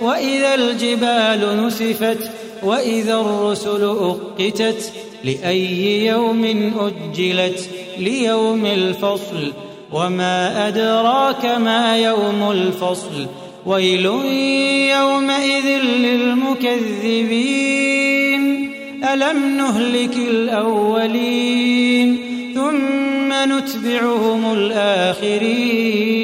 وإذا الجبال نسفت وإذا الرسل أقتت لأي يوم أجلت ليوم الفصل وما أدراك ما يوم الفصل ويل يومئذ للمكذبين. ألم نهلك الأولين ثم نتبعهم الآخرين؟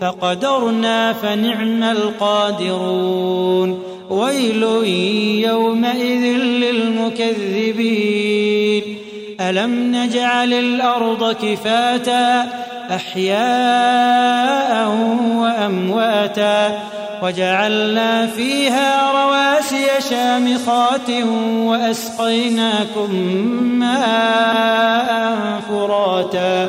فقدرنا فنعم القادرون. ويل يومئذ للمكذبين. ألم نجعل الأرض كفاتا أحياء وأمواتا وجعلنا فيها رواسي شامخات وأسقيناكم ماء فراتا.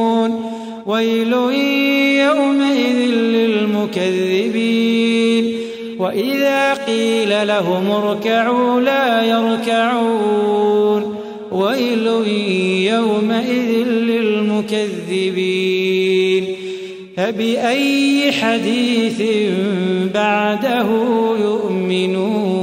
ويل يومئذ للمكذبين. وإذا قيل لهم اركعوا لا يركعون. ويل يومئذ للمكذبين. فبأي حديث بعده يؤمنون؟